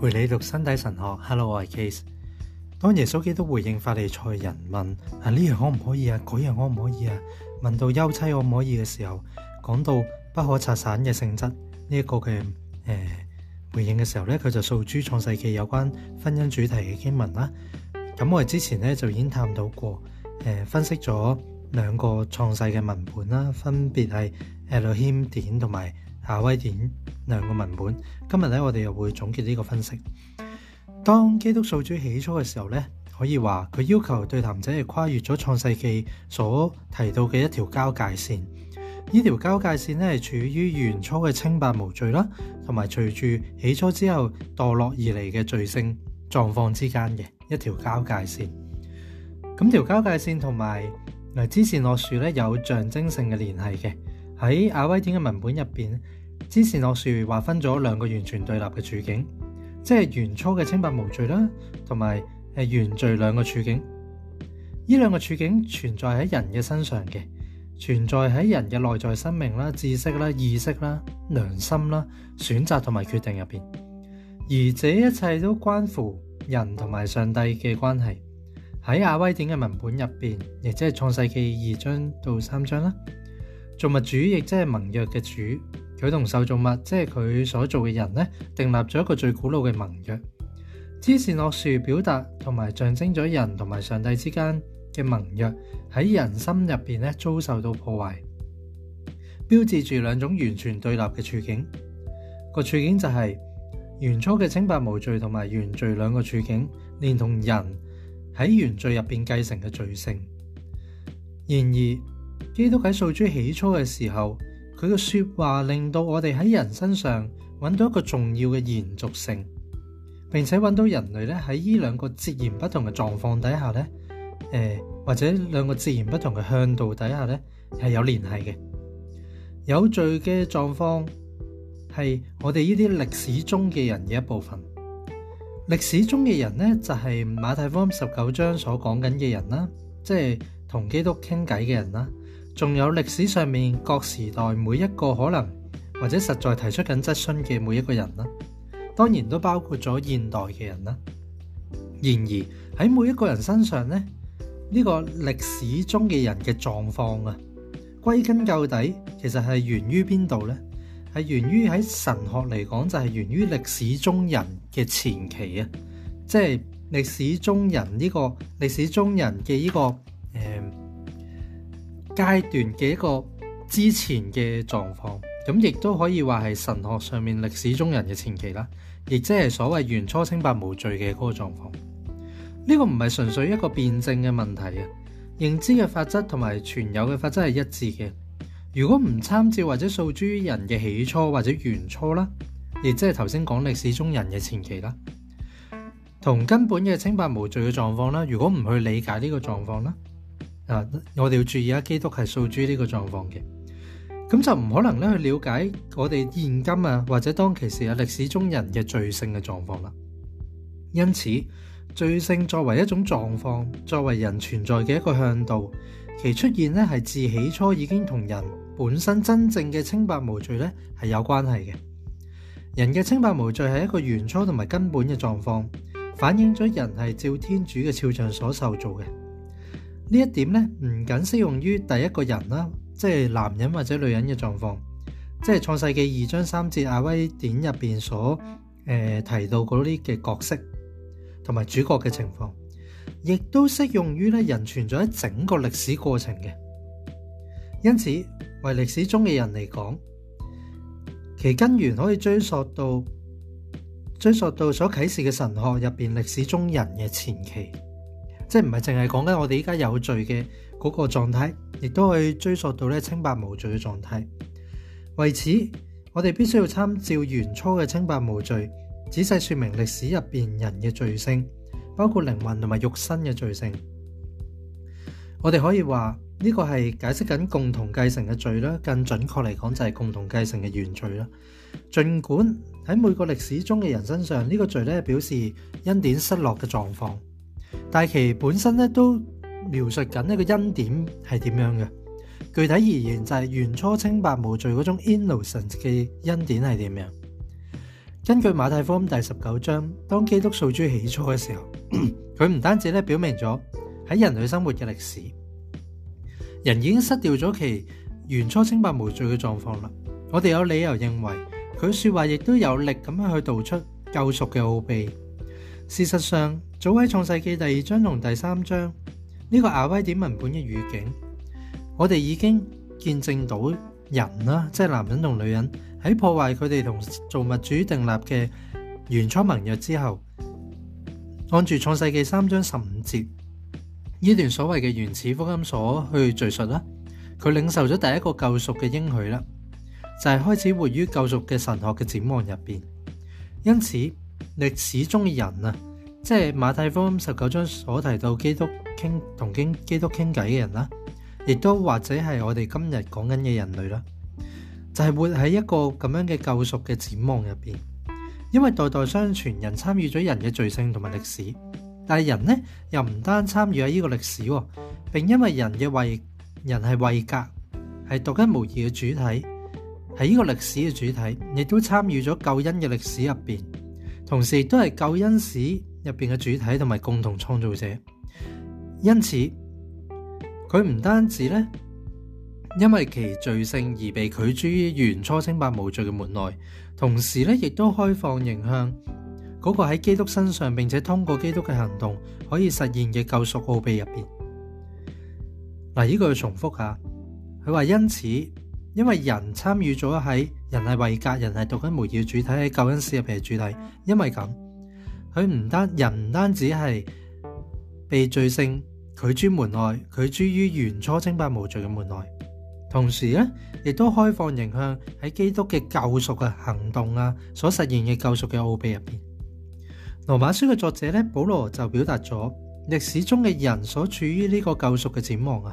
陪你读身体神学，Hello，我系 Case。当耶稣基督回应法利赛人问：啊呢样可唔可以啊？嗰样可唔可以啊？问到休妻可唔可以嘅时候，讲到不可拆散嘅性质呢一个嘅诶回应嘅时候咧，佢就诉诸创世纪有关婚姻主题嘅经文啦。咁我哋之前咧就已经探到过，诶分析咗两个创世嘅文本啦，分别系《e d e m 典同埋。亚威典两个文本，今日咧我哋又会总结呢个分析。当基督受主起初嘅时候咧，可以话佢要求对谈者系跨越咗创世纪所提到嘅一条交界线。呢条交界线咧系处于原初嘅清白无罪啦，同埋随住起初之后堕落而嚟嘅罪性状况之间嘅一条交界线。咁条交界线同埋之前落树咧有象征性嘅联系嘅。喺亞威典嘅文本入边。之前落树划分咗两个完全对立嘅处境，即系原初嘅清白无罪啦，同埋诶原罪两个处境。呢两个处境存在喺人嘅身上嘅，存在喺人嘅内在生命啦、知识啦、意识啦、良心啦、选择同埋决定入边。而这一切都关乎人同埋上帝嘅关系。喺亚威典嘅文本入边，亦即系创世纪二章到三章啦。造物主亦即系盟约嘅主。佢同受造物，即系佢所做嘅人咧，订立咗一个最古老嘅盟约。支缠落树表达同埋象征咗人同埋上帝之间嘅盟约喺人心入边咧遭受到破坏，标志住两种完全对立嘅处境。个处境就系原初嘅清白无罪同埋原罪两个处境，连同人喺原罪入边继承嘅罪性。然而，基督喺受诸起初嘅时候。佢嘅说话令到我哋喺人身上揾到一个重要嘅延续性，并且揾到人类咧喺呢两个截然不同嘅状况底下咧，诶或者两个截然不同嘅向度底下咧系有联系嘅。有罪嘅状况系我哋呢啲历史中嘅人嘅一部分。历史中嘅人呢，就系马太福音十九章所讲紧嘅人啦，即系同基督倾偈嘅人啦。仲有歷史上面各時代每一個可能或者實在提出緊質詢嘅每一個人啦，當然都包括咗現代嘅人啦。然而喺每一個人身上呢，呢個歷史中嘅人嘅狀況啊，歸根究底其實係源於邊度呢？係源於喺神學嚟講就係源於歷史中人嘅前期啊，即係歷史中人呢個歷史中人嘅呢個。階段嘅一個之前嘅狀況，咁亦都可以話係神學上面歷史中人嘅前期啦，亦即係所謂原初清白無罪嘅嗰個狀況。呢個唔係純粹一個辩證嘅問題啊，認知嘅法則同埋存有嘅法則係一致嘅。如果唔參照或者訴諸人嘅起初或者原初啦，亦即係頭先講歷史中人嘅前期啦，同根本嘅清白無罪嘅狀況啦，如果唔去理解呢個狀況啦。啊！我哋要注意下基督系扫珠呢个状况嘅，咁就唔可能咧去了解我哋现今啊或者当其时啊历史中人嘅罪性嘅状况啦。因此，罪性作为一种状况，作为人存在嘅一个向度，其出现咧系自起初已经同人本身真正嘅清白无罪咧系有关系嘅。人嘅清白无罪系一个原初同埋根本嘅状况，反映咗人系照天主嘅肖像所受造嘅。呢一點咧，唔僅適用於第一個人啦，即系男人或者女人嘅狀況，即系創世纪二章三節阿威典入边所誒提到嗰啲嘅角色同埋主角嘅情況，亦都適用於咧人存在喺整個歷史過程嘅。因此，為歷史中嘅人嚟講，其根源可以追溯到追溯到所啟示嘅神學入边歷史中人嘅前期。即系唔系净系讲紧我哋依家有罪嘅嗰个状态，亦都去追溯到咧清白无罪嘅状态。为此，我哋必须要参照原初嘅清白无罪，仔细说明历史入边人嘅罪性，包括灵魂同埋肉身嘅罪性。我哋可以话呢个系解释紧共同继承嘅罪啦，更准确嚟讲就系共同继承嘅原罪啦。尽管喺每个历史中嘅人身上，呢个罪咧表示恩典失落嘅状况。但系其本身咧都描述紧一个恩典系点样嘅，具体而言就系原初清白无罪嗰种 innocent 嘅恩典系点样？根据马太福音第十九章，当基督受诸起初嘅时候，佢唔单止咧表明咗喺人类生活嘅历史，人已经失掉咗其原初清白无罪嘅状况啦。我哋有理由认为佢说话亦都有力咁样去道出救赎嘅奥秘。事实上，早喺创世纪第二章同第三章呢个亚威点文本嘅语境，我哋已经见证到人啦，即系男人同女人喺破坏佢哋同造物主订立嘅原初盟约之后，按住创世纪三章十五节呢段所谓嘅原始福音所去叙述啦，佢领受咗第一个救赎嘅应许啦，就系开始活于救赎嘅神学嘅展望入边，因此。历史中嘅人啊，即系马太福音十九章所提到基督倾同经基督倾偈嘅人啦，亦都或者系我哋今日讲紧嘅人类啦，就系活喺一个咁样嘅救赎嘅展望入边。因为代代相传，人参与咗人嘅罪性同埋历史，但系人呢又唔单参与喺呢个历史，并因为人嘅为人系为格系独一无二嘅主体，喺呢个历史嘅主体，亦都参与咗救恩嘅历史入边。同時都係救恩史入边嘅主體同埋共同創造者，因此佢唔單止咧，因為其罪性而被拒诸於原初清白無罪嘅門內，同時咧亦都開放迎向嗰個喺基督身上並且通過基督嘅行動可以實現嘅救赎奧秘入边。嗱，呢个要重複下，佢話因此。因为人参与咗喺人系为格，人系读紧梅义主体喺救恩死入边嘅主体，因为咁，佢唔单人唔单止系被罪性拒诸门外，拒诸于原初清白无罪嘅门外，同时咧亦都开放形向喺基督嘅救赎嘅行动啊，所实现嘅救赎嘅奥秘入边。罗马书嘅作者咧保罗就表达咗历史中嘅人所处于呢个救赎嘅展望啊。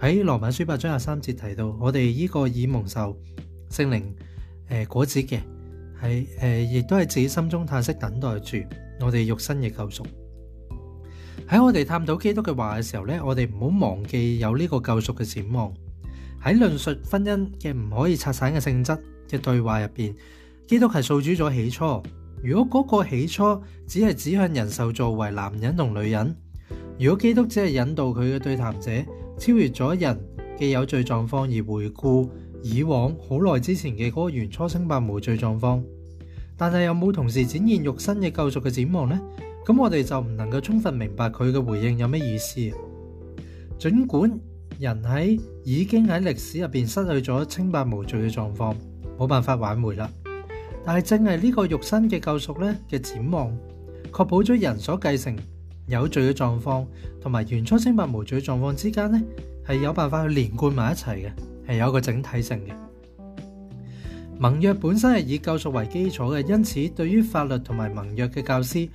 喺《罗马书》八章廿三节提到，我哋呢个以蒙受圣灵诶果子嘅，系诶亦都系己心中叹息等待住我哋肉身嘅救赎。喺我哋探讨基督嘅话嘅时候咧，我哋唔好忘记有呢个救赎嘅展望。喺论述婚姻嘅唔可以拆散嘅性质嘅对话入边，基督系诉诸咗起初。如果嗰个起初只系指向人受造为男人同女人，如果基督只系引导佢嘅对谈者。超越咗人嘅有罪狀況，而回顧以往好耐之前嘅嗰個原初清白無罪狀況，但系有冇同時展現肉身嘅救赎嘅展望呢？咁我哋就唔能夠充分明白佢嘅回應有咩意思。儘管人喺已經喺歷史入边失去咗清白無罪嘅狀況，冇辦法挽回啦。但係正係呢個肉身嘅救赎呢嘅展望，確保咗人所繼承。有罪嘅狀況同埋原初清白無罪嘅狀況之間呢，係有辦法去連貫埋一齊嘅，係有一個整體性嘅。盟約本身係以救贖為基礎嘅，因此對於法律同埋盟約嘅教師，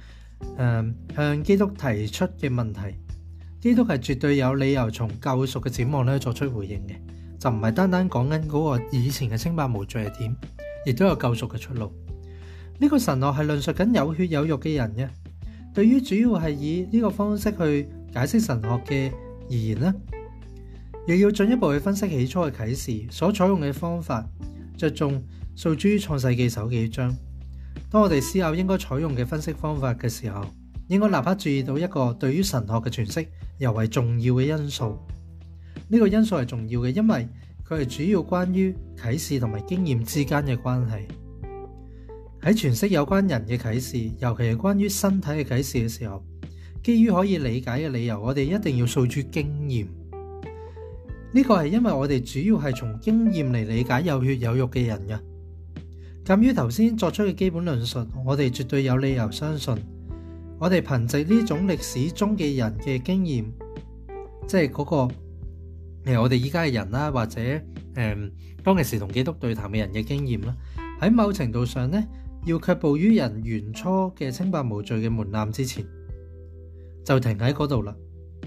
誒向基督提出嘅問題，基督係絕對有理由從救贖嘅展望咧作出回應嘅，就唔係單單講緊嗰個以前嘅清白無罪係點，亦都有救贖嘅出路。呢個神學係論述緊有血有肉嘅人嘅。对于主要系以呢个方式去解释神学嘅而言呢又要进一步去分析起初嘅启示所采用嘅方法，着重诉诸創创世纪首幾章。当我哋思考应该采用嘅分析方法嘅时候，应该立刻注意到一个对于神学嘅诠释尤为重要嘅因素。呢个因素系重要嘅，因为佢系主要关于启示同埋经验之间嘅关系。喺诠释有关人嘅启示，尤其系关于身体嘅启示嘅时候，基于可以理解嘅理由，我哋一定要诉诸经验。呢个系因为我哋主要系从经验嚟理解有血有肉嘅人嘅。鉴于头先作出嘅基本论述，我哋绝对有理由相信，我哋凭借呢种历史中嘅人嘅经验，即系嗰个诶，我哋依家嘅人啦，或者诶，当其时同基督对谈嘅人嘅经验啦，喺某程度上呢。要却步于人原初嘅清白无罪嘅门槛之前，就停喺嗰度啦。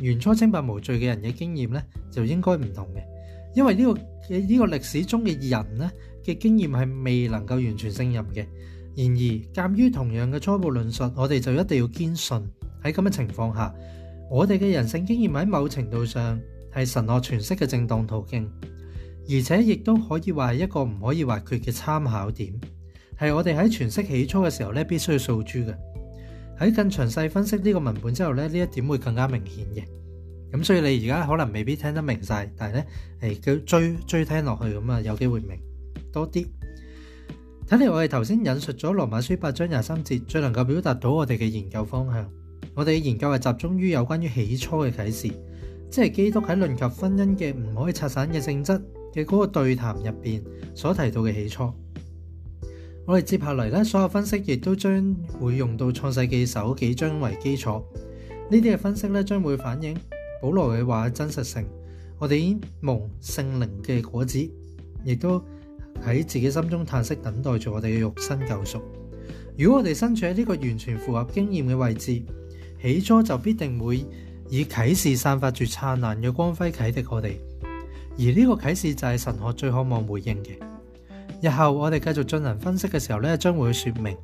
原初清白无罪嘅人嘅经验咧就应该唔同嘅，因为呢个嘅呢个历史中嘅人咧嘅经验系未能够完全胜任嘅。然而，鉴于同样嘅初步论述，我哋就一定要坚信喺咁嘅情况下，我哋嘅人性经验喺某程度上系神学诠释嘅正当途径，而且亦都可以话系一个唔可以划缺嘅参考点。系我哋喺诠释起初嘅时候咧，必须要数珠嘅。喺更详细分析呢个文本之后咧，呢一点会更加明显嘅。咁所以你而家可能未必听得明晒，但系咧，诶，佢追追听落去咁啊，有机会明多啲。睇嚟我哋头先引述咗《罗马书》八章廿三节，最能够表达到我哋嘅研究方向。我哋嘅研究系集中于有关于起初嘅启示，即系基督喺论及婚姻嘅唔可以拆散嘅性质嘅嗰个对谈入边所提到嘅起初。我哋接下嚟咧，所有分析亦都将会用到创世纪首几章为基础。呢啲嘅分析咧，将会反映保罗嘅话真实性。我哋蒙圣灵嘅果子，亦都喺自己心中叹息，等待住我哋嘅肉身救赎。如果我哋身处喺呢个完全符合经验嘅位置，起初就必定会以启示散发住灿烂嘅光辉启迪我哋。而呢个启示就系神学最渴望回应嘅。日后我哋继续进行分析嘅时候咧，将会说明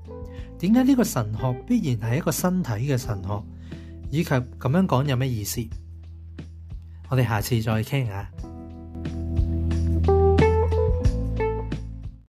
点解呢个神学必然系一个身体嘅神学，以及咁样讲有咩意思。我哋下次再倾下。